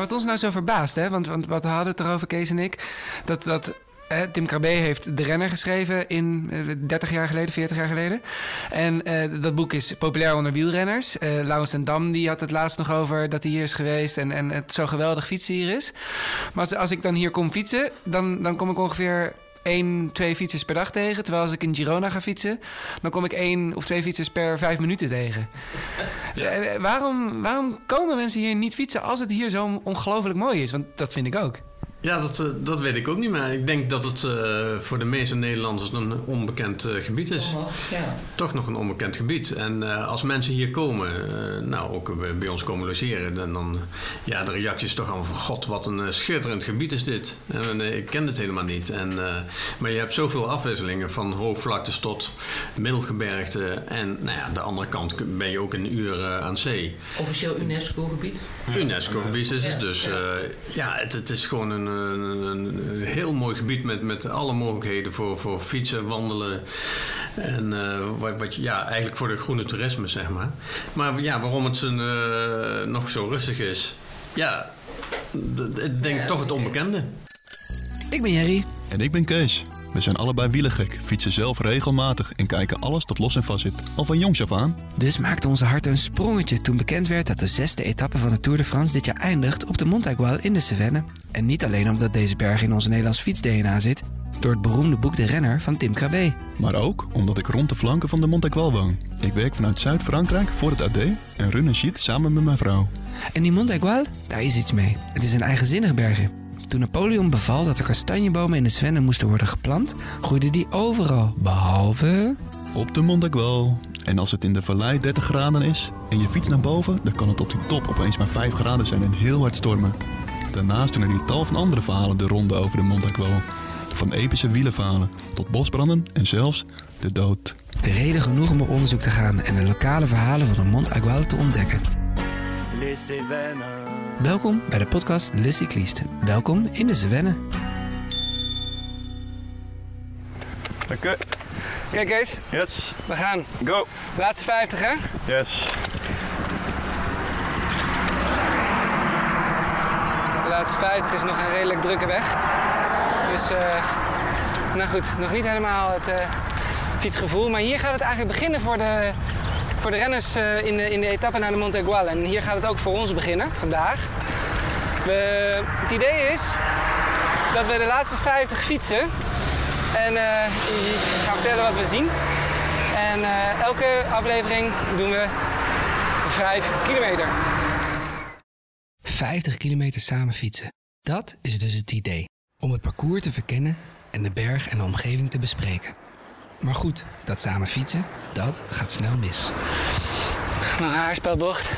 wat ons nou zo verbaast, hè? Want, want wat hadden het erover, Kees en ik, dat, dat eh, Tim Krabbe heeft De Renner geschreven in eh, 30 jaar geleden, 40 jaar geleden. En eh, dat boek is populair onder wielrenners. Eh Laurens ten Dam die had het laatst nog over dat hij hier is geweest en, en het zo geweldig fietsen hier is. Maar als, als ik dan hier kom fietsen, dan, dan kom ik ongeveer één, twee fietsers per dag tegen. Terwijl als ik in Girona ga fietsen, dan kom ik één of twee fietsers per vijf minuten tegen. Eh, eh, waarom, waarom komen mensen hier niet fietsen als het hier zo ongelooflijk mooi is? Want dat vind ik ook. Ja, dat, eh, dat weet ik ook niet, maar ik denk dat het eh, voor de meeste Nederlanders een onbekend eh, gebied is. Ja. Toch nog een onbekend gebied. En als mensen hier komen, nou ook bij- ons komen logeren, dan, dan ja, de reactie is toch allemaal van god, wat een schitterend gebied is dit. En, ik ken het helemaal niet. En, maar je hebt zoveel afwisselingen van hoogvlaktes tot middelgebergte. En nou ja, de andere kant ben je ook een uur aan zee. Officieel UNESCO-gebied. UNESCO-gebied is het. Dus ja. ja, het, het is gewoon een, een, een- een heel mooi gebied met, met alle mogelijkheden voor, voor fietsen, wandelen. En eh, wat, wat, je- ja, eigenlijk voor de groene toerisme, zeg maar. Maar ja, waarom het een, eh, nog zo rustig is, ja, ik denk Ja, toch het onbekende. Ik ben Jerry. En ik ben Kees. We zijn allebei wielergek, fietsen zelf regelmatig en kijken alles dat los en vast zit. Al van jongs af aan. Dus maakte onze hart een sprongetje toen bekend werd dat de zesde etappe van de Tour de France dit jaar eindigt op de Montaigual in de Cevennes. En niet alleen omdat deze berg in onze Nederlands fiets-DNA zit, door het beroemde boek De Renner van Tim Krabbe. Maar ook omdat ik rond de flanken van de Montaigual woon. Ik werk vanuit Zuid-Frankrijk voor het AD en run een sheet samen met mijn vrouw. En die Montaigual, daar is iets mee. Het is een eigenzinnig bergje. Toen Napoleon beval dat er kastanjebomen in de Cevennes moesten worden geplant, groeiden die overal, behalve... Op de Montaigual. En als het in de vallei 30 graden is en je fiets naar boven, dan kan het op die top opeens maar 5 graden zijn en heel hard stormen. Daarnaast doen er hier tal van andere verhalen de ronde over de Montaigual. Van epische wielenverhalen tot bosbranden en zelfs de dood. De reden genoeg om op onderzoek te gaan en de lokale verhalen van de Montaigual te ontdekken. Les Cévennes. Welkom bij de podcast Le Cycliste. Welkom in de Cevennes. Oké, Kijk eens, yes, we gaan. go. Laatste 50 hè? Yes. De laatste 50 is nog een redelijk drukke weg. Dus, eh, nou goed, nog niet helemaal het eh, fietsgevoel. Maar hier gaat het eigenlijk beginnen voor de, voor de renners eh, in, de, in de etappe naar de Montaigual. En hier gaat het ook voor ons beginnen, vandaag. We, het idee is dat we de laatste 50 fietsen. En eh, ik ga vertellen wat we zien. En eh, elke aflevering doen we 5 kilometer. 50 kilometer samen fietsen. Dat is dus het idee. Om het parcours te verkennen en de berg en de omgeving te bespreken. Maar goed, dat samen fietsen, dat gaat snel mis. Nog een haarspelbocht.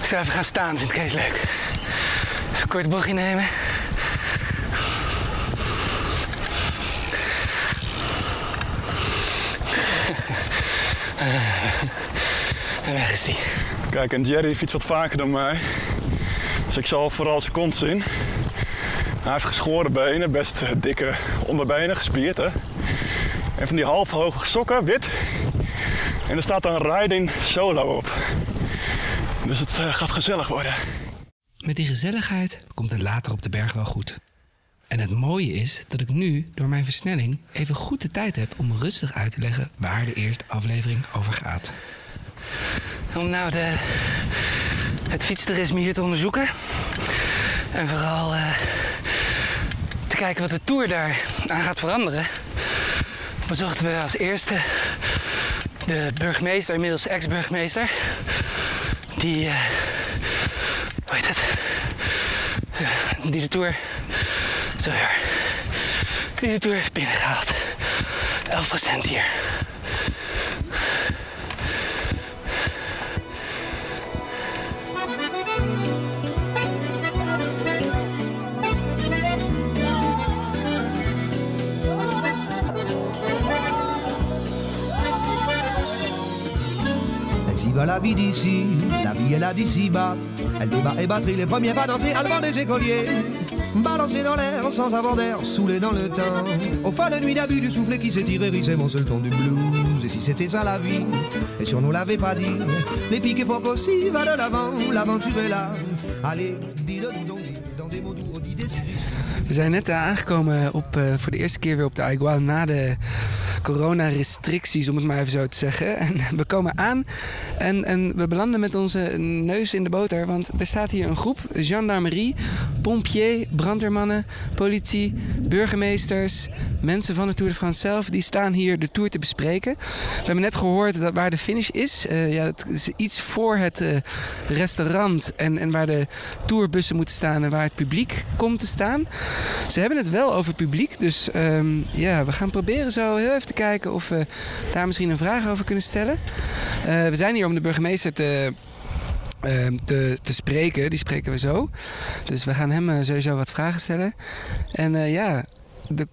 Ik zou even gaan staan, vind ik Kees leuk. Even een kort bochtje nemen. En weg is die. Kijk, en Jerry fietst wat vaker dan mij. Dus ik zal vooral zijn kont zien. Hij heeft geschoren benen, best dikke onderbenen, gespierd hè. En van die half hoge sokken, wit. En er staat dan Riding Solo op. Dus het eh, gaat gezellig worden. Met die gezelligheid komt het later op de berg wel goed. En het mooie is dat ik nu, door mijn versnelling, even goed de tijd heb om rustig uit te leggen waar de eerste aflevering over gaat. Om nou de, het fietstoerisme hier te onderzoeken. En vooral eh, te kijken wat de Tour daar aan gaat veranderen. Bezochten we als eerste de burgemeester, inmiddels ex-burgemeester. Die, eh, hoe heet het? Die de Tour, zo ja, die de Tour heeft binnengehaald. 11% hier. Va la vie d'ici, la vie est là d'ici-bas. Elle débat et batterie, les premiers pas danser à devant des écoliers. Balancer dans l'air sans avoir d'air, saoulé dans le temps. Au fin de nuit d'abus du soufflet qui s'est hérissait mon seul ton du blues. Et si c'était ça la vie, et si on nous l'avait pas dit, les piques époque aussi va de l'avant, l'aventure est là. Allez, dis We zijn net eh, aangekomen op, eh, voor de eerste keer weer op de Aigual na de coronarestricties, om het maar even zo te zeggen. En we komen aan en, en we belanden met onze neus in de boter, want er staat hier een groep gendarmerie, pompier, brandweermannen, politie, burgemeesters, mensen van de Tour de France zelf, die staan hier de Tour te bespreken. We hebben net gehoord dat waar de finish is. Eh, ja, het is iets voor het eh, restaurant en, en waar de tourbussen moeten staan en waar het publiek komt te staan. Ze hebben het wel over publiek, dus ehm, ja, we gaan proberen zo heel even te kijken of we daar misschien een vraag over kunnen stellen. Eh, we zijn hier om de burgemeester te, ehm, te, te spreken. Die spreken we zo. Dus we gaan hem eh, sowieso wat vragen stellen. En eh, ja,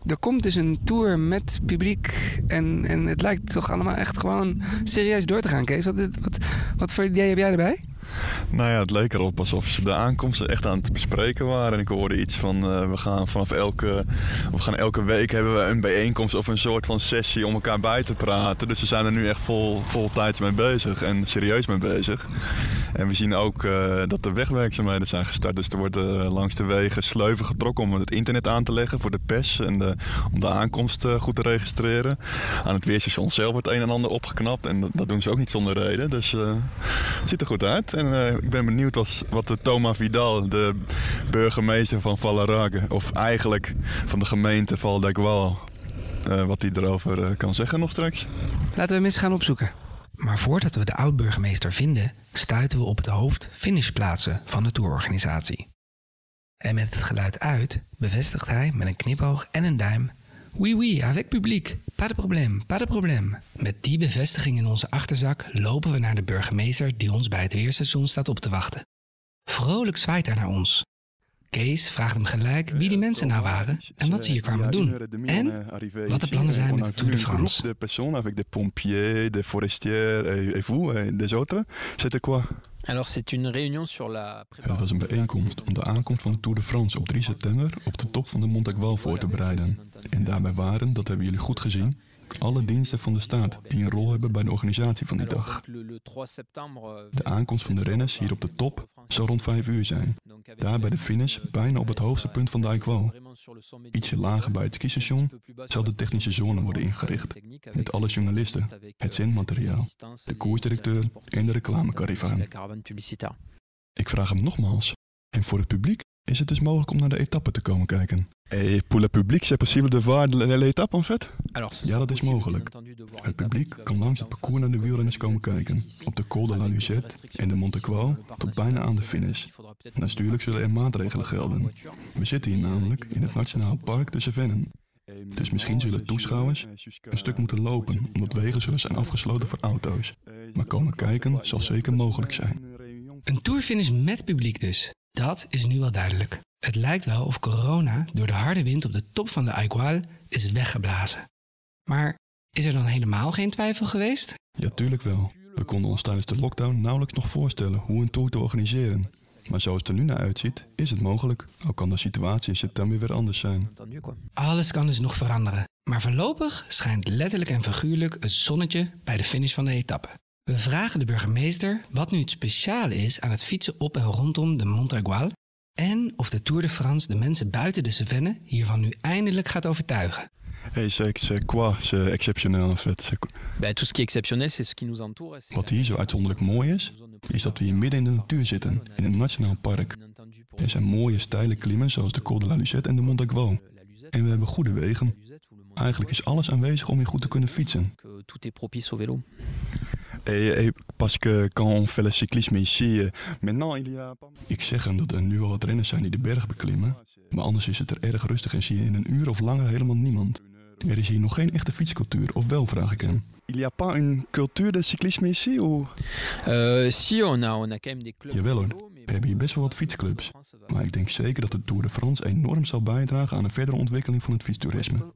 er, komt dus een tour met publiek. En, en het lijkt toch allemaal echt gewoon serieus door te gaan, Kees. Wat, wat, wat voor idee heb jij erbij? Nou ja, het leek erop alsof ze de aankomsten echt aan het bespreken waren. En ik hoorde iets van, eh, we gaan vanaf elke, we gaan elke week hebben we een bijeenkomst of een soort van sessie om elkaar bij te praten. Dus ze zijn er nu echt vol, vol tijd mee bezig en serieus mee bezig. En we zien ook eh, dat er wegwerkzaamheden zijn gestart. Dus er wordt eh, langs de wegen sleuven getrokken om het internet aan te leggen voor de pers. En de, om de aankomst goed te registreren. Aan het weerstation zelf wordt een en ander opgeknapt. En dat, dat doen ze ook niet zonder reden. Dus het ziet er goed uit. En ik ben benieuwd als, wat de Thomas Vidal, de burgemeester van Valarague, of eigenlijk van de gemeente Val d'Agual, eh, wat hij erover eh, kan zeggen nog straks. Laten we hem eens gaan opzoeken. Maar voordat we de oud-burgemeester vinden, stuiten we op het hoofd finishplaatsen van de tourorganisatie. En met het geluid uit bevestigt hij met een knipoog en een duim: Oui, oui, avec publiek. Pas de probleem, pas de probleem. Met die bevestiging in onze achterzak lopen we naar de burgemeester die ons bij het weerstation staat op te wachten. Vrolijk zwaait hij naar ons. Kees vraagt hem gelijk wie die mensen nou waren en wat ze hier kwamen doen. En wat de plannen zijn met de Tour de France. De avec des pompiers, des forestiers et, et vous, et des autres. C'était quoi? Alors c'est une réunion sur la Het was een bijeenkomst om de aankomst van de Tour de France op 3 september op de top van de Mont Aigual voor te bereiden. En daarbij waren, dat hebben jullie goed gezien, alle diensten van de staat die een rol hebben bij de organisatie van die dag. donc, le, le 3 septembre euh, De aankomst van de renners hier op de top zal rond 5 uur zijn. Daar bij de finish, bijna op het hoogste punt van de du Ietsje lager bij het skistation zal de technische zone worden ingericht. Met alle journalisten, het zendmateriaal, de koersdirecteur en de publicitaire. Ik vraag hem nogmaals. En voor het publiek is het dus mogelijk om naar de etappe te komen kijken. Et pour le public, c'est possible de voir l'étape en fait? Ja, dat is mogelijk. Het publiek kan langs het parcours naar de wielrenners komen kijken. Op de Col de la Lucette en de Monte ici sur Quao le parc tot bijna aan de finish. Natuurlijk zullen er maatregelen gelden. We zitten hier namelijk in het Nationaal Park de Cevennen. Dus misschien zullen toeschouwers een stuk moeten lopen, omdat wegen zullen zijn afgesloten voor auto's. Maar komen kijken zal zeker mogelijk zijn. Een tourfinish met publiek dus. Dat is nu wel duidelijk. Het lijkt wel of corona door de harde wind op de top van de Aigual is weggeblazen. Maar is er dan helemaal geen twijfel geweest? Ja, tuurlijk wel. We konden ons tijdens de lockdown nauwelijks nog voorstellen hoe een tour te organiseren. Maar zoals het er nu naar uitziet, is het mogelijk. Al kan de situatie in september weer anders zijn. Alles kan dus nog veranderen. Maar voorlopig schijnt letterlijk en figuurlijk het zonnetje bij de finish van de etappe. We vragen de burgemeester wat nu het speciale is aan het fietsen op en rondom de Mont Aigual en of de Tour de France de mensen buiten de Cevennen hiervan nu eindelijk gaat overtuigen. Hey, c'est c'est quoi? C'est exceptionnel en fait. Bah, tout ce qui est exceptionnel, c'est ce qui nous entoure. et c'est Wat hier zo uitzonderlijk mooi is, is dat we hier midden in de natuur zitten, in een nationaal park. Er zijn mooie steile klimmen zoals de Col de la Lucette en de Mont Aigual. la Luzette, En we hebben goede wegen. Luzette Eigenlijk is alles aanwezig om hier goed te kunnen fietsen. Tout est propice au vélo. Et, et parce que quand on fait le cyclisme ici, maintenant il y a... Ik zeg hem dat er nu al wat renners zijn die de berg beklimmen, maar anders is het er erg rustig en zie je in een uur of langer helemaal niemand. Er is hier nog geen echte fietscultuur, of wel, vraag ik hem. Il y a pas une culture de cyclisme ici, ou... Euh, si, on a, on a quand même des clubs. Jawel hoor, de we hebben hier best wel wat fietsclubs. Maar ik denk zeker dat de Tour de France enorm zal bijdragen aan een verdere ontwikkeling van het fietstoerisme.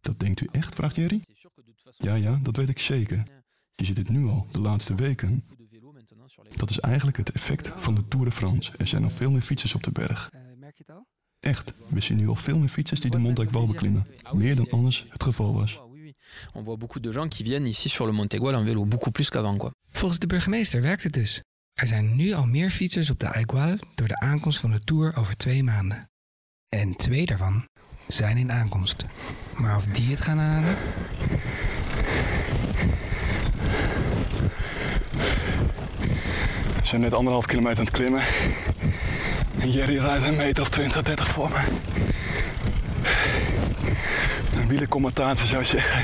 Dat denkt u echt, vraagt Jerry? De Ja, ja, dat weet ik zeker. Je ziet het nu al, de laatste weken. Dat is eigenlijk het effect van de Tour de France. Er zijn al veel meer fietsers op de berg. merk je het al? Echt, we zien nu al veel meer fietsers die de Mont Aigual beklimmen. Meer dan anders het geval was. Oui, oui. On voit beaucoup de gens qui viennent ici sur le Montegual en vélo, beaucoup plus qu'avant, quoi. Volgens de burgemeester werkt het dus. Er zijn nu al meer fietsers op de Aigual door de aankomst van de Tour over twee maanden. En twee daarvan zijn in aankomst. Maar of die het gaan halen? We zijn net anderhalf kilometer aan het klimmen. En Jerry rijdt een meter of 20, 30 voor me. Een wielercommentator zou zeggen,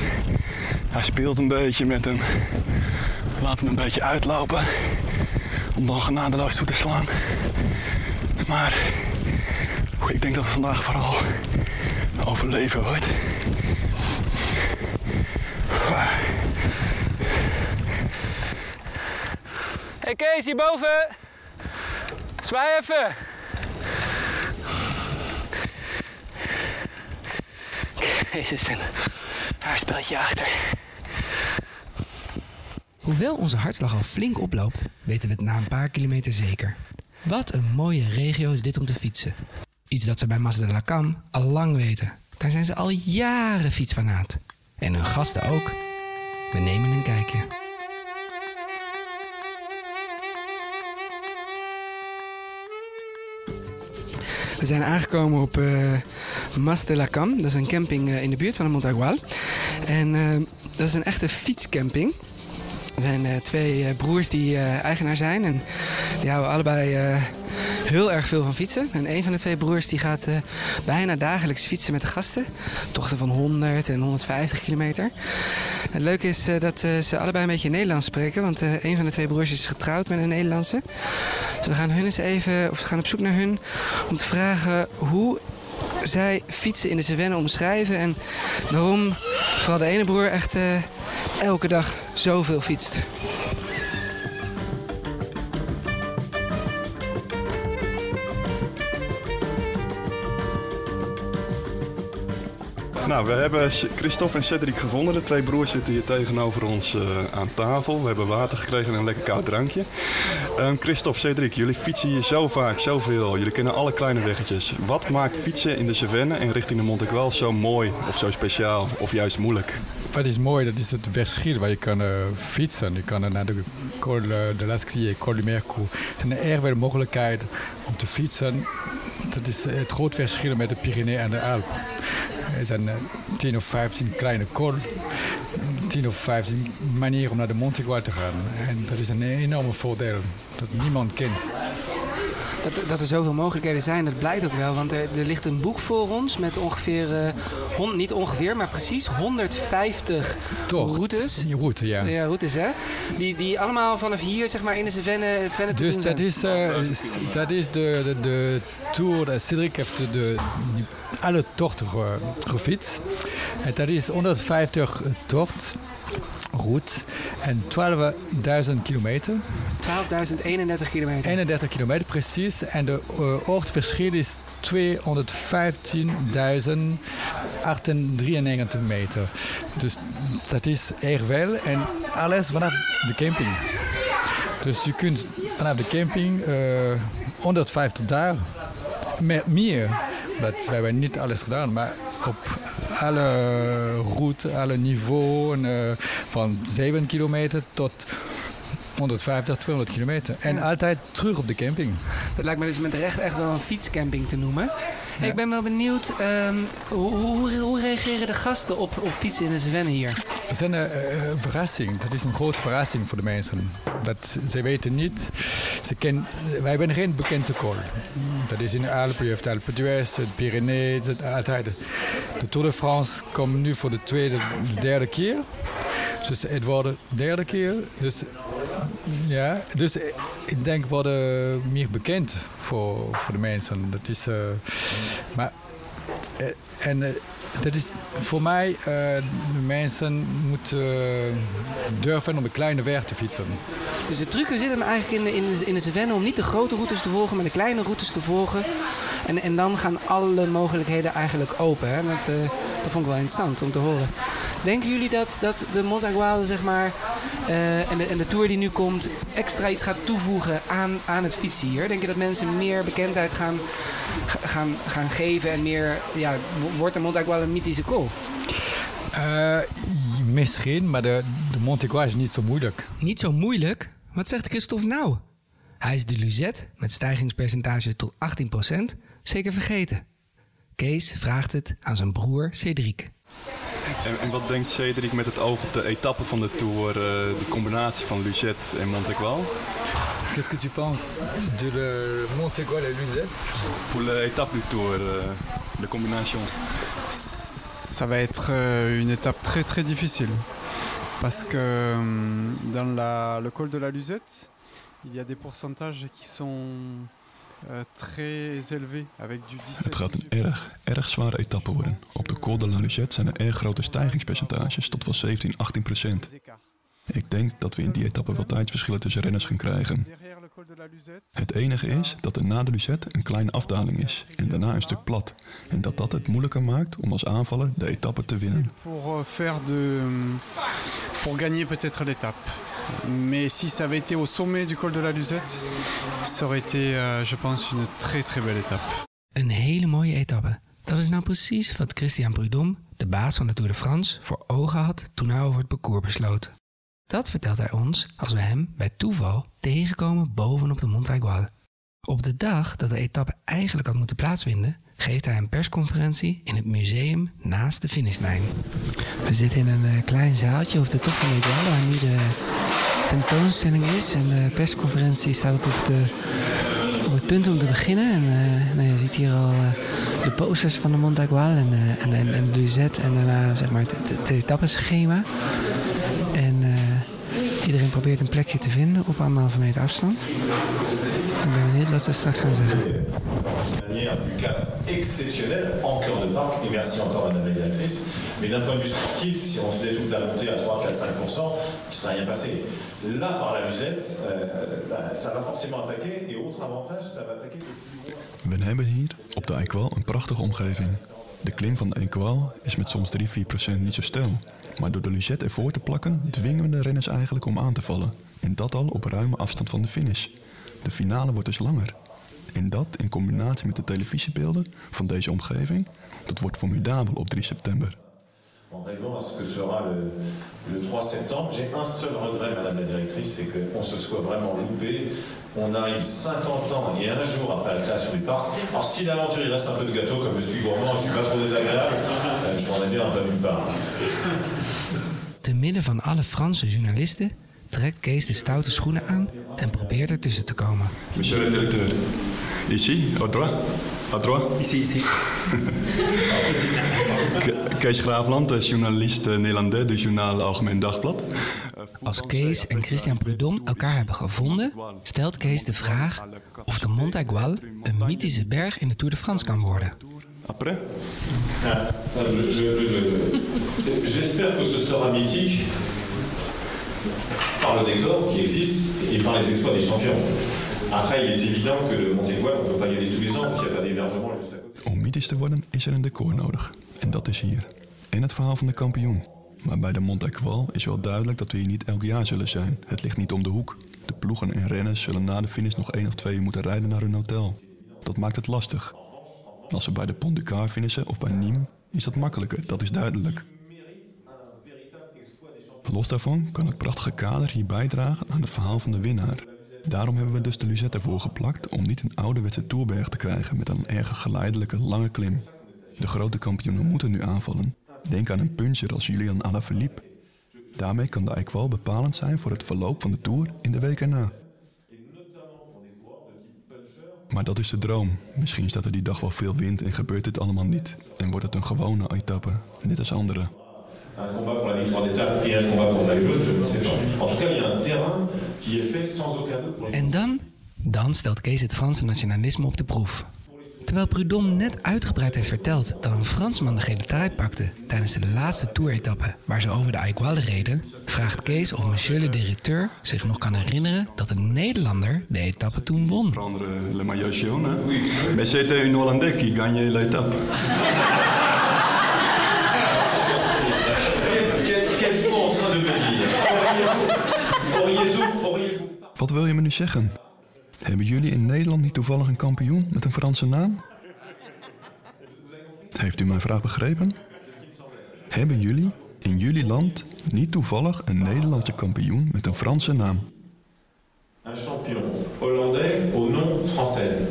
hij speelt een beetje met hem. Laat hem een beetje uitlopen. Om dan genadeloos toe te slaan. Maar ik denk dat het vandaag vooral overleven wordt. Hey Kees, hierboven! Zwaai even! Kees is een haarspeltje achter. Hoewel onze hartslag al flink oploopt, weten we het na een paar kilometer zeker. Wat een mooie regio is dit om te fietsen. Iets dat ze bij Mas de al lang weten. Daar zijn ze al jaren fietsfanaat. En hun gasten ook. We nemen een kijkje. We zijn aangekomen op eh Mas de la Cam. Dat is een camping eh, in de buurt van de Montagual. En eh, dat is een echte fietscamping. Er zijn twee broers die eigenaar zijn. En die houden allebei heel erg veel van fietsen. En een van de twee broers die gaat bijna dagelijks fietsen met de gasten. Tochten van 100 en 150 kilometer. Het leuke is dat ze allebei een beetje Nederlands spreken. Want een van de twee broers is getrouwd met een Nederlandse. We gaan hun eens even, of we gaan op zoek naar hun om te vragen hoe zij fietsen in de Cevennes omschrijven en waarom vooral de ene broer echt eh, elke dag zoveel fietst. Nou, we hebben Christophe en Cedric gevonden. De twee broers zitten hier tegenover ons eh, aan tafel. We hebben water gekregen en een lekker koud drankje. Ehm, Christophe, Cedric, jullie fietsen hier zo vaak, zoveel. Jullie kennen alle kleine weggetjes. Wat maakt fietsen in de Cevennes en richting de Montegual zo mooi of zo speciaal of juist moeilijk? Wat is mooi, dat is het verschil waar je kan eh, fietsen. Je kan naar de Col eh, de Lasclier, Col du Mercoux. Er zijn erg veel mogelijkheden om te fietsen. Dat is het groot verschil met de Pyreneeën en de Alpen. Er zijn eh, 10 of 15 kleine col, 10 of 15 manieren om naar de Montegual te gaan. En dat is een enorme voordeel dat niemand kent. Dat, dat er zoveel mogelijkheden zijn, dat blijkt ook wel. Want er, er ligt een boek voor ons met ongeveer, eh, hon- niet ongeveer, maar precies 150 Toch? routes. Route, ja. Ja, routes hè. Die, die allemaal vanaf hier, zeg maar, in de Cevennes te Dus doen dat is, eh, dat is de, de, de tour. de- Cedric heeft de, alle tochten ge- gefietst. En dat is 150 tocht, route en 12.000 kilometer. 12.031 kilometer. 31 kilometer precies. En de uh, oortverschil is 215.893 meter. Dus dat is erg veel. En alles vanaf de camping. Dus je kunt vanaf de camping uh, 150 dagen meer, meer. Dat, we hebben niet alles gedaan, maar op alle routes, alle niveaus, uh, van 7 kilometer tot 150, 200 kilometer. En altijd terug op de camping. Dat lijkt me dus met recht echt wel een fietscamping te noemen. Ik ben wel benieuwd, ehm, hoe, hoe, hoe reageren de gasten op, op fietsen in de Cevennes hier? Het is een uh, verrassing. Dat is een grote verrassing voor de mensen. Dat, ze weten niet. Ze ken, wij hebben geen bekende kool. Dat is in de Alpen. Je hebt de Alpe d'Huez, het altijd. De Tour de France komt nu voor de tweede, derde keer. Dus het wordt de derde keer. Dus ja, dus ik denk worden meer bekend voor, voor de mensen. Dat is, uh, maar, uh, en uh, dat is voor mij, de mensen moeten durven om een kleine weg te fietsen. Dus de truc zit hem eigenlijk in de, in de, in de Cevennes om niet de grote routes te volgen, maar de kleine routes te volgen. En, en dan gaan alle mogelijkheden eigenlijk open. Hè? Dat, dat vond ik wel interessant om te horen. Denken jullie dat, dat de Montaguale, zeg maar, uh, en, de, en de tour die nu komt, extra iets gaat toevoegen aan, aan het fietsen hier? Denk je dat mensen meer bekendheid gaan, gaan, gaan geven en meer, ja, wordt de Montaguale een mythische kool? Uh, misschien, maar de, de Montaguale is niet zo moeilijk. Niet zo moeilijk? Wat zegt Christophe nou? Hij is de Luzet met stijgingspercentage tot 18% zeker vergeten. Kees vraagt het aan zijn broer Cedric. En, en wat denkt Cedric met het oog op de etappe van de Tour, uh, de combinatie van Luzette en Montegual? Qu'est-ce que tu penses de le Montegual et Luzette Pour l'étape du Tour, euh, de combinaison Ça va être euh, une étape très très difficile. Parce que euh, dans la, le col de la Luzette, il y a des pourcentages qui sont 17, Het gaat een erg, erg zware etappe worden. Op de Col de la Luzette zijn er erg grote stijgingspercentages, tot wel 17, 18 procent. Ik denk dat we in die etappe wel tijdsverschillen tussen renners gaan krijgen. Het enige is dat er na de Luzette een kleine afdaling is en daarna een stuk plat. En dat dat het moeilijker maakt om als aanvaller de etappe te winnen. Pour faire de, pour gagner peut-être l'étape. Mais si ça avait été au sommet du col de la Luzette, ça aurait été, euh, je pense, une très très belle étape. Een hele mooie etappe. Dat is nou precies wat Christian Prudhomme, de baas van de Tour de France, voor ogen had toen hij over het parcours besloot. Dat vertelt hij ons als we hem bij toeval tegenkomen bovenop de Mont. Op de dag dat de etappe eigenlijk had moeten plaatsvinden, geeft hij een persconferentie in het museum naast de finishlijn. We zitten in een uh, klein zaaltje op de top van de Aigual, waar nu de tentoonstelling is. En de persconferentie staat op, de, op het punt om te beginnen. En uh, nou, je ziet hier al de posters van de Mont Aigual en, en, en, de Luzette en daarna zeg maar het etappeschema. En Iedereen probeert een plekje te vinden op anderhalve meter afstand. Ik ben benieuwd wat ze straks gaan zeggen. du cas exceptionnel en cœur de parc, et merci encore Madame la directrice. Mais d'un point de vue sportif, si on faisait toute la montée à 3, 4, 5%, il ne serait rien passé. Là, par la musette, euh, bah, ça va forcément attaquer, et autre avantage, ça va attaquer. We hebben hier op de Eikwal een prachtige omgeving. De klim van de Eikwal is met soms 3-4% niet zo steil. Maar door de Luzette ervoor te plakken, dwingen we de renners eigenlijk om aan te vallen. En dat al op ruime afstand van de finish. De finale wordt dus langer. En dat in combinatie met de televisiebeelden van deze omgeving, dat wordt formidabel op 3 september. En rêvant à ce que sera le, le 3 septembre, j'ai un seul regret, Madame la Directrice, c'est qu'on se soit vraiment loupé. On arrive 50 ans et un jour après la création du parc. Alors si l'aventure il reste un peu de gâteau, comme je suis gourmand, je suis pas trop désagréable, euh, je m'en ai bien un peu nulle part. Te midden van alle Franse journalisten trekt Kees de stoute schoenen aan en probeert ertussen te komen. Monsieur le directeur, ici, à droite, à droite. Ici, ici. Kees Graafland, journalist Nederlander, du journaal Algemeen Dagblad. Als Kees en Christian Prudhomme elkaar hebben gevonden, stelt Kees de vraag of de Mont Aigual een mythische berg in de Tour de France kan worden. Après J'espère que ce sera mythique par le décor qui existe et par les exploits des champions. Après, il est évident que le Montégoal, on ne peut pas y aller tous les ans s'il n'y a pas d'hébergement juste à côté. Om mythisch te worden is er een decor nodig. En dat is hier. En het verhaal van de kampioen. Maar bij de Mont Aigual is wel duidelijk dat we hier niet elk jaar zullen zijn. Het ligt niet om de hoek. De ploegen en renners zullen na de finish nog één of twee uur moeten rijden naar hun hotel. Dat maakt het lastig. Als we bij de Pont du Car finishen of bij Nîmes, is dat makkelijker, dat is duidelijk. Los daarvan kan het prachtige kader hier bijdragen aan het verhaal van de winnaar. Daarom hebben we dus de Luzette ervoor geplakt om niet een ouderwetse toerberg te krijgen met een erg geleidelijke lange klim. De grote kampioenen moeten nu aanvallen. Denk aan een puncher als Julian Alaphilippe. Daarmee kan de Eikwal bepalend zijn voor het verloop van de Tour in de week erna. Maar dat is de droom. Misschien staat er die dag wel veel wind en gebeurt dit allemaal niet. En wordt het een gewone etappe, net als andere. Un combat pour la victoire d'étape et un combat pour la jaune, je ne sais pas. En tout cas, il y a un terrain qui est fait sans aucun doute pour les En dan? Dan stelt Kees het Franse nationalisme op de proef. Terwijl Prudhomme net uitgebreid heeft verteld dat een Fransman de gele trui pakte tijdens de laatste toeretappe waar ze over de Aiguille reden, vraagt Kees of monsieur le directeur zich nog kan herinneren dat een Nederlander de etappe toen won. Prendre le maillot jaune, hein? Mais c'était une Hollandais qui gagnait l'étape. Wat wil je me nu zeggen? Hebben jullie in Nederland niet toevallig een kampioen met een Franse naam? Heeft u mijn vraag begrepen? Hebben jullie in jullie land niet toevallig een Nederlandse kampioen met een Franse naam? un champion hollandais au nom français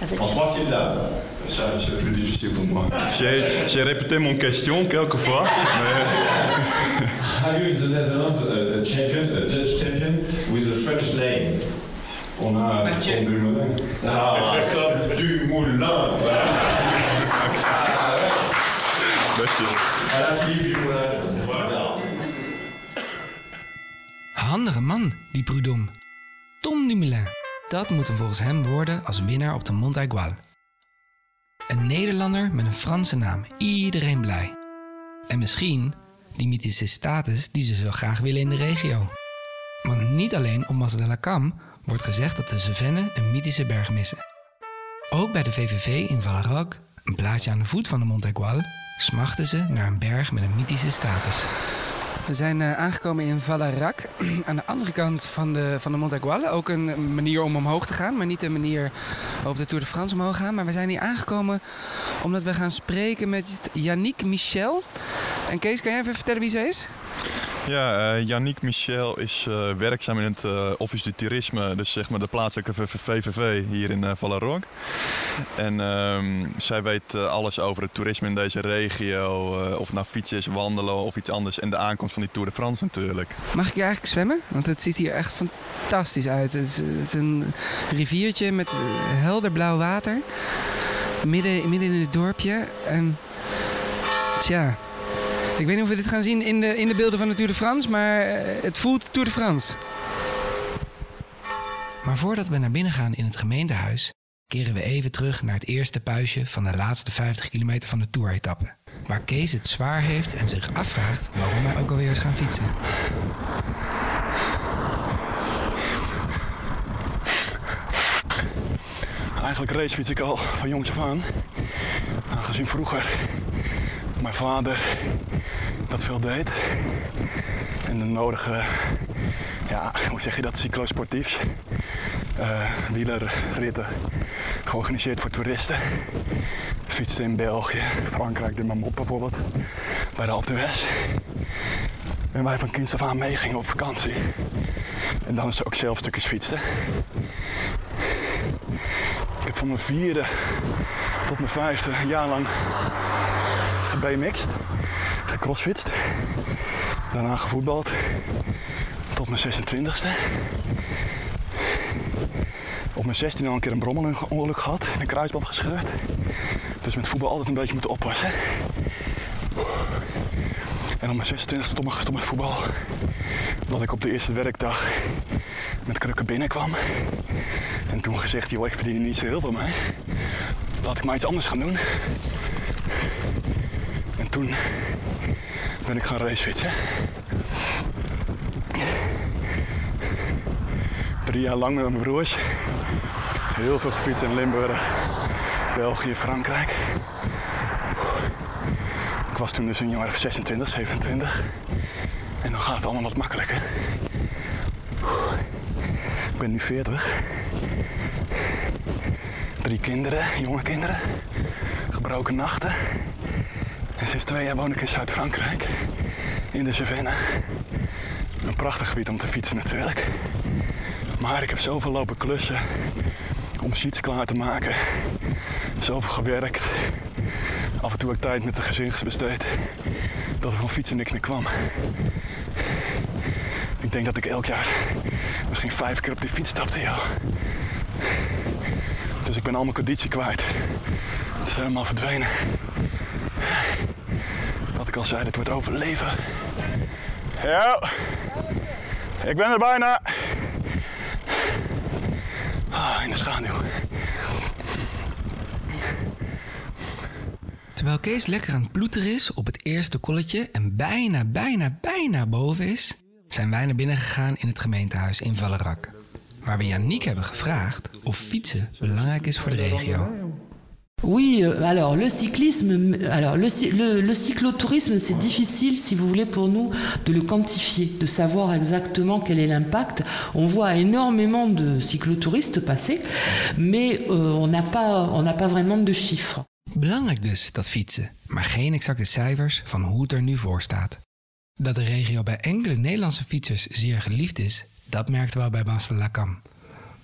En trois syllabes. Ça, c'est plus difficile pour moi. J'ai j'ai répété mon question quelques fois, mais Have you in the Netherlands a, a champion, a Dutch champion with a French name? On a Tom Dumoulin. Ah, Tom. Ah, Dankjewel. ouais. À la Philippe Dumoulin. Voilà. Handige man, die Prudhomme. Tom Dumoulin. Dat moet hem volgens hem worden als winnaar op de Mont Aigual. Een Nederlander met een Franse naam. Iedereen blij. En misschien die mythische status die ze zo graag willen in de regio. Want niet alleen op Mas de la Cam wordt gezegd dat de Cevennen een mythische berg missen. Ook bij de VVV in Valarac, een plaatsje aan de voet van de Mont Aigual, smachten ze naar een berg met een mythische status. We zijn eh, aangekomen in Valarac, aan de andere kant van de, van de Mont Aigual. Ook een manier om omhoog te gaan, maar niet een manier op de Tour de France omhoog gaan. Maar we zijn hier aangekomen omdat we gaan spreken met Yannick Michel. En Kees, kan jij even vertellen wie ze is? Ja, eh Yannick Michel is eh, werkzaam in het eh, Office du Tourisme, dus zeg maar de plaatselijke VVV hier in Vallarok. En ehm, zij weet alles over het toerisme in deze regio, of het nou fietsen wandelen of iets anders. En de aankomst van die Tour de France natuurlijk. Mag ik hier eigenlijk zwemmen? Want het ziet hier echt fantastisch uit. Het is, een riviertje met helder blauw water. Midden, midden in het dorpje. En tja, ik weet niet of we dit gaan zien in de, in de beelden van de Tour de France, maar eh, het voelt Tour de France. Maar voordat we naar binnen gaan in het gemeentehuis, keren we even terug naar het eerste puisje van de laatste 50 kilometer van de Tour-etappe. Waar Kees het zwaar heeft en zich afvraagt waarom wij ook alweer eens gaan fietsen. Eigenlijk racefiets ik al van jongs af aan. Aangezien vroeger mijn vader dat veel deed. En de nodige, ja, hoe zeg je dat, cyclosportiefs. eh wielerritten georganiseerd voor toeristen. Fietste in België, Frankrijk, de Mamot bijvoorbeeld, bij de Alpe. En wij van kinds af aan meegingen op vakantie. En dan is ook zelf stukjes fietsen. Ik heb van mijn vierde tot mijn vijfde jaar lang gebmx'd, gecrossfitst. Daarna gevoetbald tot mijn 26e. Op mijn 16 al een keer een brommerongeluk gehad en een kruisband gescheurd. Dus met voetbal altijd een beetje moeten oppassen. En op mijn 26 stond ik gestopt met voetbal. Omdat ik op de eerste werkdag met krukken binnenkwam. En toen gezegd, joh, ik verdien er niet zo heel veel mee. Laat ik maar iets anders gaan doen. En toen ben ik gaan racefietsen. Drie jaar lang met mijn broers. Heel veel gefietst in Limburg, België, Frankrijk. Ik was toen dus een jaar of 26, 27. En dan gaat het allemaal wat makkelijker. Ik ben nu 40. Drie kinderen, jonge kinderen. Gebroken nachten. Sinds twee jaar woon ik in Zuid-Frankrijk. In de Cevennen. Een prachtig gebied om te fietsen natuurlijk. Maar ik heb zoveel lopen klussen om sheets klaar te maken. Zoveel gewerkt. Af en toe ook tijd met de gezin besteed. Dat er van fietsen niks meer kwam. Ik denk dat ik elk jaar misschien vijf keer op die fiets stapte, joh. Dus ik ben al mijn conditie kwijt. Het is helemaal verdwenen. Al zei, het wordt overleven. Ja, ik ben er bijna. Ah, in de schaduw. Terwijl Kees lekker aan het ploeteren is op het eerste kolletje en bijna, bijna, bijna boven is, zijn wij naar binnen gegaan in het gemeentehuis in Vallerak. Waar we Yannick hebben gevraagd of fietsen belangrijk is voor de regio. Oui, euh, alors le cyclisme, alors le, le, le cyclotourisme, c'est difficile, si vous voulez, pour nous de le quantifier, de savoir exactement quel est l'impact. On voit énormément de cyclotouristes passer, mais euh, on n'a pas, on n'a pas vraiment de chiffres. Belangrijk dus, dat fietsen, maar geen exacte cijfers van hoe het er nu voor staat. Dat de regio bij enkele Nederlandse fietsers zeer geliefd is, dat merkten we al bij Bastelacam.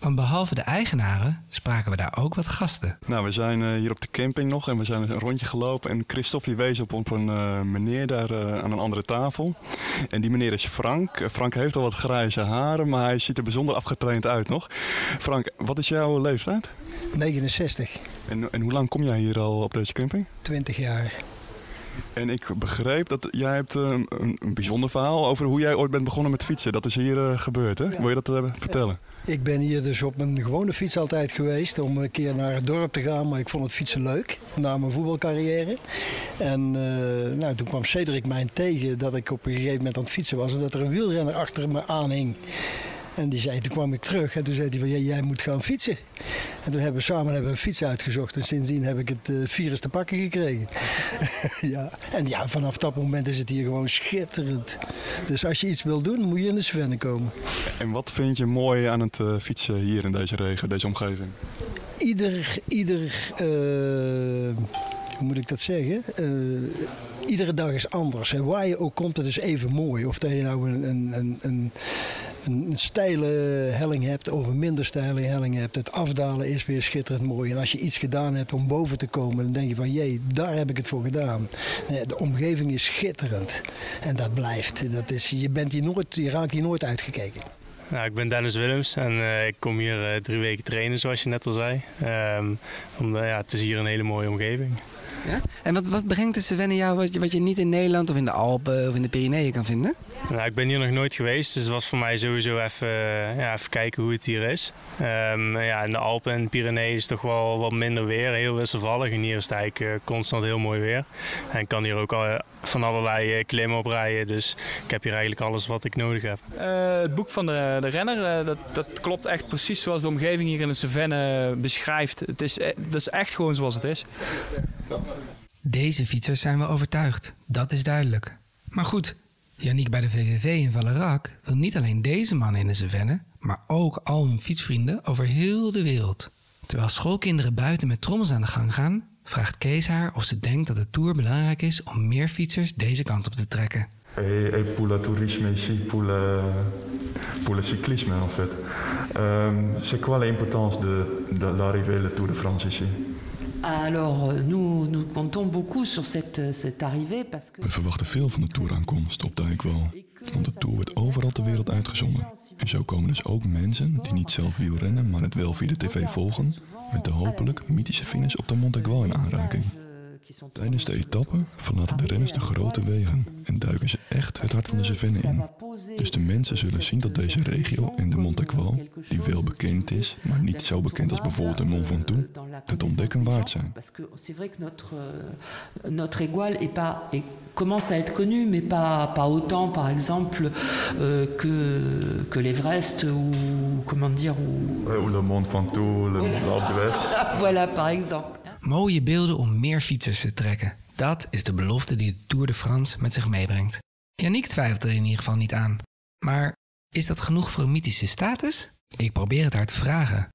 Want behalve de eigenaren spraken we daar ook wat gasten. Nou, we zijn eh, hier op de camping nog en we zijn een rondje gelopen. En Christophe die wees op, op een eh, meneer daar eh, aan een andere tafel. En die meneer is Frank. Frank heeft al wat grijze haren, maar hij ziet er bijzonder afgetraind uit nog. Frank, wat is jouw leeftijd? 69, En, en hoe lang kom jij hier al op deze camping? 20 jaar. En ik begreep dat jij hebt eh, een, een bijzonder verhaal over hoe jij ooit bent begonnen met fietsen. Dat is hier eh, gebeurd, hè? Wil je dat eh, vertellen? Ik ben hier dus op mijn gewone fiets altijd geweest om een keer naar het dorp te gaan, maar ik vond het fietsen leuk na mijn voetbalcarrière. En eh, nou, toen kwam Cedric mij tegen dat ik op een gegeven moment aan het fietsen was en dat er een wielrenner achter me aanhing. En die zei, toen kwam ik terug en toen zei hij van, jij moet gaan fietsen. En toen hebben we samen hebben we een fiets uitgezocht en sindsdien heb ik het eh, virus te pakken gekregen. ja. En ja, vanaf dat moment is het hier gewoon schitterend. Dus als je iets wil doen, moet je in de Svenne komen. En wat vind je mooi aan het eh, fietsen hier in deze regio, deze omgeving? ieder, ieder eh, hoe moet ik dat zeggen? Iedere dag is anders. En waar je ook komt, het is even mooi. Of dat je nou een, een, een, een, steile helling hebt of een minder steile helling hebt. Het afdalen is weer schitterend mooi. En als je iets gedaan hebt om boven te komen, dan denk je van jee, daar heb ik het voor gedaan. De omgeving is schitterend. En dat blijft. Dat is, je, bent hier nooit, je raakt hier nooit uitgekeken. Nou, ik ben Dennis Willems en eh, ik kom hier eh, drie weken trainen, zoals je net al zei. Ehm, omdat, ja, het is hier een hele mooie omgeving. Ja? En wat, wat brengt de Cevennes jou wat je, wat je niet in Nederland of in de Alpen of in de Pyreneeën kan vinden? Nou, ik ben hier nog nooit geweest, dus het was voor mij sowieso even, eh, ja, even kijken hoe het hier is. Ehm, ja, in de Alpen en de Pyreneeën is toch wel wat minder weer, heel wisselvallig. En hier is het eigenlijk eh, constant heel mooi weer. En ik kan hier ook al, van allerlei eh, klimmen op rijden, dus ik heb hier eigenlijk alles wat ik nodig heb. Eh, het boek van de, de renner, eh, dat, dat klopt echt precies zoals de omgeving hier in de Cevennes beschrijft. Het is, eh, dat is echt gewoon zoals het is. Deze fietsers zijn wel overtuigd, dat is duidelijk. Maar goed, Yannick bij de VVV in Valerac wil niet alleen deze mannen in de Cevennes, maar ook al hun fietsvrienden over heel de wereld. Terwijl schoolkinderen buiten met trommels aan de gang gaan, vraagt Kees haar of ze denkt dat de Tour belangrijk is om meer fietsers deze kant op te trekken. Ici, pour le, pour le cyclisme en fait. Euh, c'est quoi l'importance de, de l'arrivée de la Tour de France ici Alors, euh, nous, nous comptons beaucoup sur cette, cette arrivée parce que... We verwachten veel van de toeraankomst op Dijkwal. Want de Tour wordt overal ter wereld uitgezonden. En zo komen dus ook mensen die niet zelf wielrennen, maar het wel via de tv volgen, met de hopelijk mythische finish op de Montegual in aanraking. Tijdens de etappe verlaten de renners de grote wegen en duiken ze echt het hart van de Cevennes in. Dus de mensen zullen zien dat deze regio en de Montegual, die wel bekend is, maar niet zo bekend als bijvoorbeeld de Mont Ventoux, het ontdekken waard zijn. Parce que c'est vrai que notre, euh, notre égoile est pas, est- commence à être connu, mais pas, pas autant, par exemple, euh, que, que l'Everest ou, comment dire, ou... Ouais, Ou le Mont Ventoux, le- voilà, par exemple. Mooie beelden om meer fietsers te trekken. Dat is de belofte die de Tour de France met zich meebrengt. Yannick twijfelt er in ieder geval niet aan. Maar is dat genoeg voor een mythische status? Ik probeer het haar te vragen.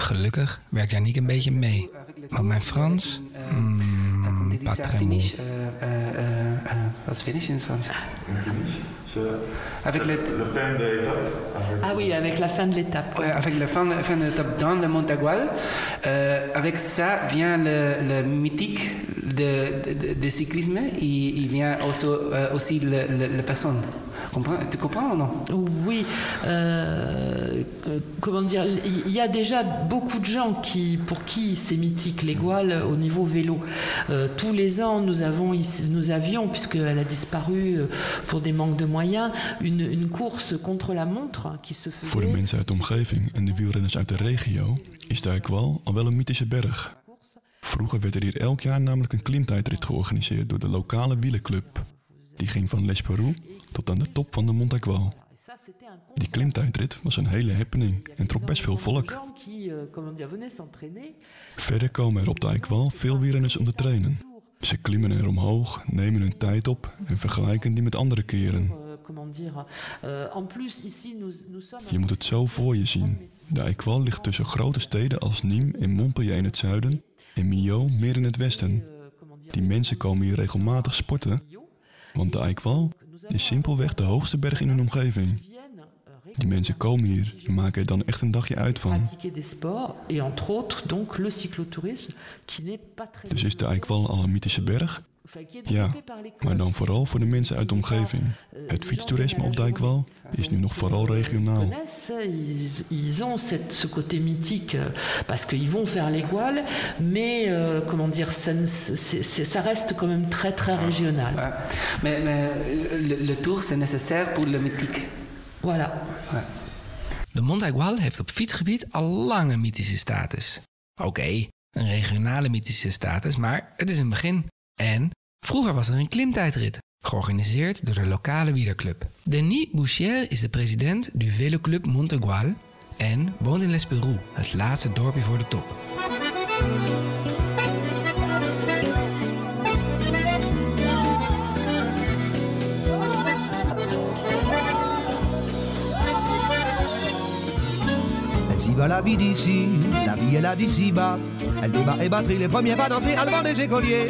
Gelukkig werkt Yannick een beetje mee. Want mijn Frans... Hmm, pas finish, euh, euh, euh, euh, what's finish in Frans? Avec le, Ah oui, avec la fin de l'étape. Ouais, avec la fin, fin de l'étape dans le Montagual. Euh, avec ça vient le, le mythique de, de, de cyclisme. Il, il vient aussi, euh, aussi le, le, la personne. Comprends- tu comprends ou non? Oui, euh, euh, comment dire, il y a déjà beaucoup de gens qui, pour qui c'est mythique l'égoile au niveau vélo. Euh, tous les ans, nous, avons, nous avions, puisqu'elle a disparu euh, pour des manques de moyens, une, une course contre la montre qui se Voor de faisait. mensen uit de omgeving en de wielrenners uit de regio is Dijkwal al wel een mythische berg. Vroeger werd er hier elk jaar namelijk een klimtijdrit georganiseerd door de lokale wielenclub. Die ging van L'Esperou tot aan de top van de Montagual. Die klimtijdrit was een hele happening en trok best veel volk. Euh. Verder komen er op Dijkwal veel wielrenners om te trainen. Ze klimmen er omhoog, nemen hun tijd op en vergelijken die met andere keren. Euh, comment dire, euh, en plus, ici, nous, nous sommes. Je moet het zo voor je zien. De Eikwa ligt tussen grote steden als Nîmes en Montpellier in het zuiden en Millau meer in het westen. Die mensen komen hier regelmatig sporten, want de Eikwa is simpelweg de hoogste berg in hun omgeving. Die mensen komen hier en maken er dan echt een dagje uit van. Dus is de Eikwal al een mythische berg? Ja, maar dan vooral voor de mensen uit de omgeving. Het fietstoerisme op de Eikwal is nu nog vooral regionaal. ils, ont cette, ce côté mythique euh, parce qu'ils vont faire les mais euh, comment dire, ça, reste quand même très très régional. Mais, mais le, tour, c'est nécessaire pour le mythique. Voilà. De Montaigual heeft op fietsgebied al lang een mythische status. Oké, een regionale mythische status, maar het is een begin. En vroeger was er een klimtijdrit, georganiseerd door de lokale wielerclub. Denis Bouchier is de president du Vélo Club Montaigual en woont in Les het laatste dorpje voor de top. Ainsi va la la débat et batterie, les premiers pas danser, allemand des écoliers.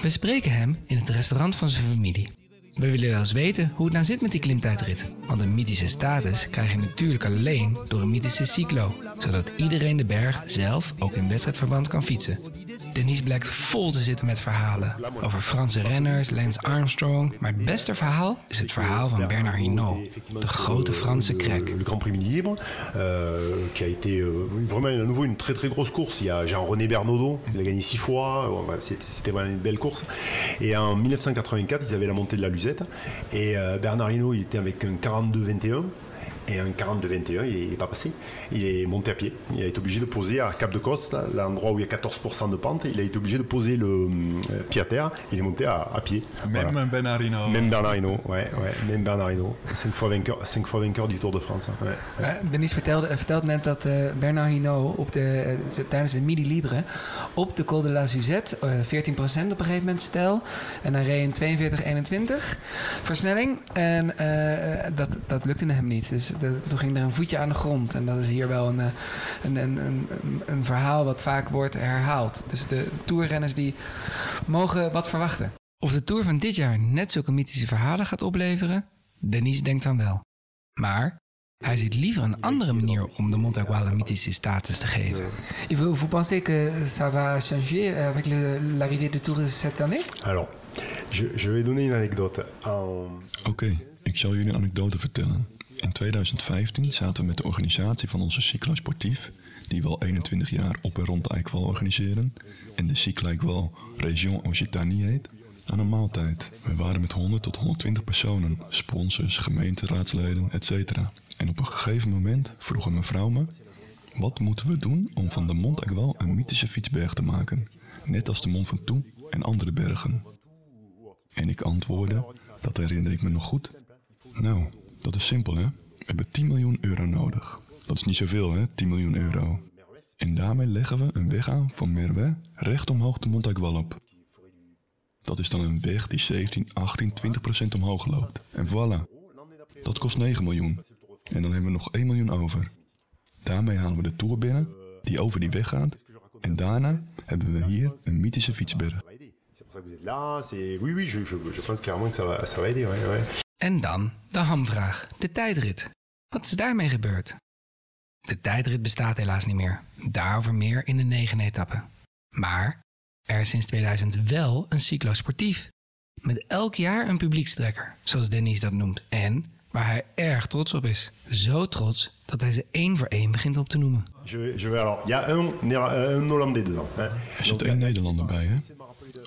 We spreken hem in het restaurant van zijn familie. We willen wel eens weten hoe het nou zit met die klimtijdrit. Want een mythische status krijg je natuurlijk alleen door een mythische cyclo. Zodat iedereen de berg zelf ook in wedstrijdverband kan fietsen. Denise blijkt vol te zitten met verhalen. Over Franse renners, Lance Armstrong. Maar het beste verhaal is het verhaal van Bernard Hinault. De grote Franse krek. Le Grand Prix Libre, euh, qui a été euh, vraiment à nouveau une très très grosse course. Il y a Jean-René Bernaudot, il a gagné six fois, c'était vraiment une belle course. Et en 1984, ils avaient la montée de la Luzette. Et euh, Bernard Hinault, il était avec un 42-21. Et un 42-21, il n'est pas passé. Il est monté à pied. Il a été obligé de poser à Cap de Coste, là, l'endroit où il y a 14% de pente. Il a été obligé de poser le euh, pied à terre. Il est monté à, à pied. Même Voilà. Bernard Hinault. Même Bernard Hinault, ouais, ouais, même Bernard Hinault. Cinq fois vainqueur, cinq fois vainqueur du Tour de France. hein, ouais. Ja, Denise vertelde, vertelt net dat eh, Bernard Hinault op de, eh, tijdens de Midi Libre op de Col de la Suzette eh 14% op een gegeven moment stel. En hij reed een 42-21 versnelling. En eh, dat, dat lukte hem niet. Dus de- toen ging er een voetje aan de grond. En dat is hier wel een, eh, een, een, een, een- een verhaal wat vaak wordt herhaald. Dus de toerrenners die mogen wat verwachten. Of de Tour van dit jaar net zulke mythische verhalen gaat opleveren? Denise denkt dan wel. Maar hij ziet liever een andere manier om de Montagual een mythische status te geven. Et vous, vous pensez que ça va changer avec le- l'arrivée du Tour cette année Alors, je, je vais donner une anecdote. Oké, ik zal jullie een anekdote vertellen. In 2015 zaten we met de organisatie van onze Cyclo Sportief, die we al 21 jaar op en rond Eikwal organiseren, en de Cyclo Eikwal Région Occitanie heet, aan een maaltijd. We waren met 100 tot 120 personen, sponsors, gemeenteraadsleden, etc. En op een gegeven moment vroeg een mevrouw me, wat moeten we doen om van de Mont Eikwal een mythische fietsberg te maken? Net als de Mont Ventoux en andere bergen. En ik antwoordde, dat herinner ik me nog goed. Nou, dat is simpel hè. We hebben 10 miljoen euro nodig. Dat is niet zoveel hè, 10 miljoen euro. En daarmee leggen we een weg aan van Merwe recht omhoog de op. Dat is dan een weg die 17, 18, 20 procent omhoog loopt. En voilà. Dat kost 9 miljoen. En dan hebben we nog 1 miljoen over. Daarmee halen we de Tour binnen, die over die weg gaat. En daarna hebben we hier een mythische fietsberg. Je, pense clairement que ça va, aider. En dan de hamvraag, de tijdrit. Wat is daarmee gebeurd? De tijdrit bestaat helaas niet meer. Daarover meer in de negen etappe. Maar er is sinds 2000 wel een cyclosportief. Met elk jaar een publiekstrekker, zoals Dennis dat noemt. En waar hij erg trots op is. Zo trots dat hij ze één voor één begint op te noemen. Je, je alors. Il y a un, Néer- un Hollandais dedans. Er zit één Nederlander bij, hè?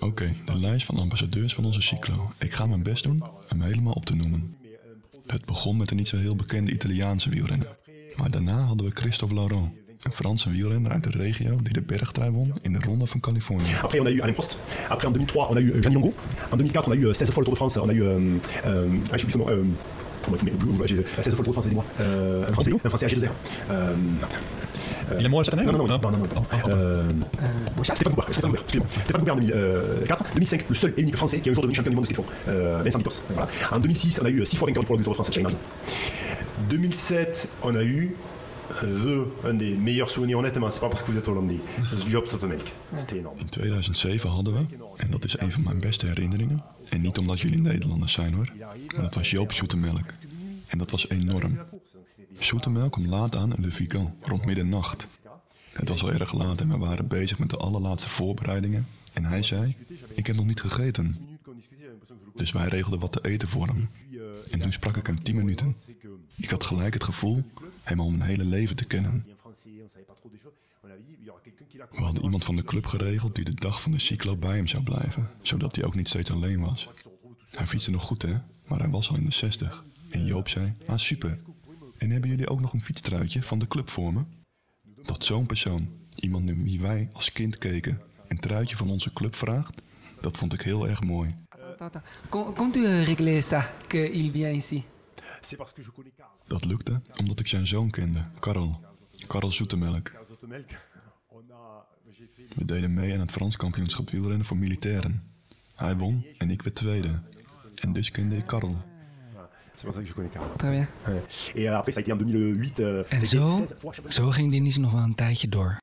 Oké, de lijst van ambassadeurs van onze cyclo. Ik ga mijn best doen hem helemaal op te noemen. Het begon met een niet zo heel bekende Italiaanse wielrenner. Maar daarna hadden we Christophe Laurent, een Franse wielrenner uit de regio die de bergtrui won in de Ronde van Californië. Après, on a eu Alain Prost. Après, en 2003, on a eu euh, Gianni Longo. En 2004, on a eu euh, 16 fois le Tour de France. On a eu. Euh, euh, ah, oublié son nom. Euh, 16 fois le Tour de France, dis-moi. Euh, un Français, un Français de 0. Euh, euh, Il est mort cette année Non, non, non, non. Euh, Stéphane Stéphane Goubert, excusez-moi. Stéphane Goubert en 2004. 2005, le seul et unique Français qui est aujourd'hui devenu champion du monde de ski de fond. Euh, Vincent. Voilà. En 2006, on a eu 6 fois vainqueur du Tour de France, Thierry Marguerite. 2007, on a eu the, un des meilleurs souvenirs, honnêtement, c'est pas parce que vous êtes Hollandais. Job. C'était énorme. In 2007 hadden we, en dat is een van mijn beste herinneringen, en niet omdat jullie Nederlanders zijn hoor, maar dat was Joop Zoetemelk. En dat was enorm. Zoetemelk kwam laat aan in de Vigan, rond middernacht. Het was al erg laat en we waren bezig met de allerlaatste voorbereidingen. En hij zei, ik heb nog niet gegeten. Dus wij regelden wat te eten voor hem. En toen sprak ik hem 10 minuten. Ik had gelijk het gevoel hem al mijn hele leven te kennen. We hadden iemand van de club geregeld die de dag van de cyclo bij hem zou blijven, zodat hij ook niet steeds alleen was. Hij fietste nog goed, hè, maar hij was al in de 60. En Joop zei: Ah, super. En hebben jullie ook nog een fietstruitje van de club voor me? Dat zo'n persoon, iemand naar wie wij als kind keken, een truitje van onze club vraagt, dat vond ik heel erg mooi. Tu as réglé ça, qu'il vient ici. Dat lukte omdat ik zijn zoon kende, Karel. Karel Zoetemelk. We deden mee aan het Frans kampioenschap wielrennen voor militairen. Hij won en ik werd tweede. En dus kende ik Karel. C'est pour ça que je connais Karl. Très bien. Ouais. Et euh, après, ça a été en 2008. euh, En zo, 16 fois, je sais pas. zo ging Denise nog wel een tijdje door.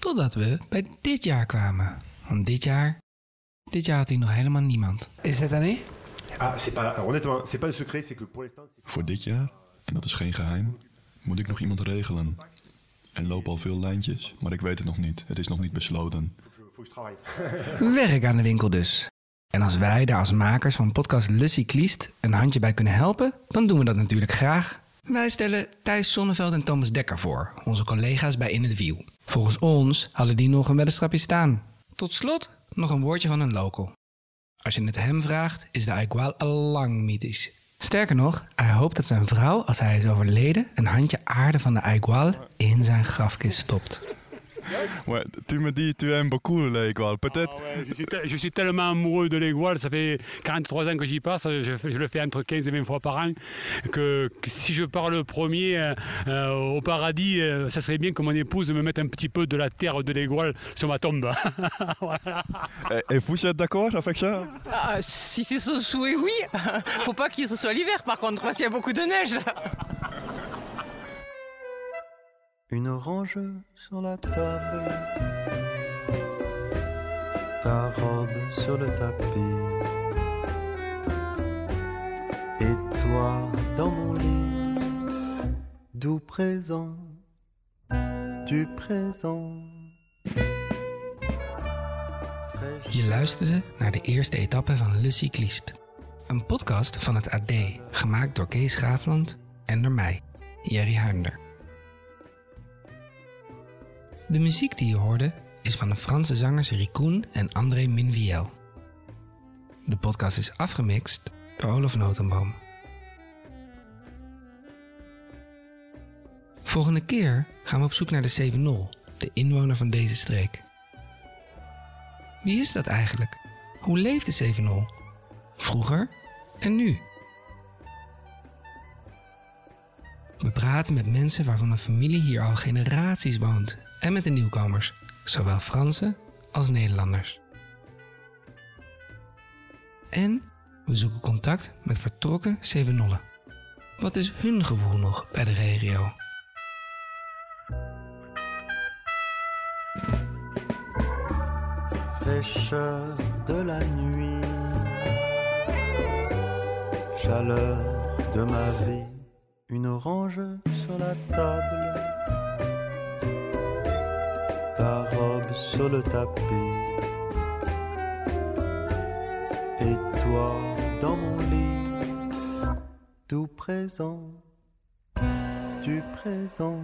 Totdat we bij dit jaar kwamen. Want dit jaar, dit jaar had hij nog helemaal niemand. Et cette année Ah, c'est pas, alors, honnêtement, c'est pas un secret, c'est que pour l'instant, c'est- Voor dit jaar, en dat is geen geheim, moet ik nog iemand regelen. En lopen al veel lijntjes, maar ik weet het nog niet. Het is nog niet besloten. Werk aan de winkel dus. En als wij daar als makers van podcast Le Cycliste een handje bij kunnen helpen, dan doen we dat natuurlijk graag. Wij stellen Thijs Sonneveld en Thomas Dekker voor, onze collega's bij In het Wiel. Volgens ons hadden die nog een weddenstrapje staan. Tot slot nog een woordje van een local. Als je het hem vraagt, is de Aigual al lang mythisch. Sterker nog, hij hoopt dat zijn vrouw, als hij is overleden, een handje aarde van de Aigual in zijn grafkist stopt. Ouais, tu me dis, tu aimes beaucoup l'Aigual. Peut-être. Je suis, te- je suis tellement amoureux de l'Aigual, ça fait 43 ans que j'y passe, je, le fais entre 15 et 20 fois par an, que, que si je pars le premier euh, euh, au paradis, euh, ça serait bien que mon épouse me mette un petit peu de la terre de l'Aigual sur ma tombe. Voilà. Et vous êtes d'accord avec ça Ah, si c'est son souhait, oui. Faut pas qu'il ce soit l'hiver, par contre, parce qu'il y a beaucoup de neige. Une orange sur la table, ta robe sur le tapis, et toi dans mon lit, doux présent, du présent. Je luisterde naar de eerste etappe van Le Cycliste. Een podcast van het AD, gemaakt door Kees Graafland en door mij, Jerry Huinder. De muziek die je hoorde is van de Franse zangers Ricoen en André Minviel. De podcast is afgemixt door Olaf Notenboom. Volgende keer gaan we op zoek naar de Sevenol, de inwoner van deze streek. Wie is dat eigenlijk? Hoe leeft de Sevenol? Vroeger en nu? We praten met mensen waarvan een familie hier al generaties woont en met de nieuwkomers, zowel Fransen als Nederlanders. En we zoeken contact met vertrokken Sevenollen. Wat is hun gevoel nog bij de regio? fraîcheur de la nuit, chaleur de ma vie, une orange sur la table, sur le tapis, et toi dans mon lit, tout présent, du présent.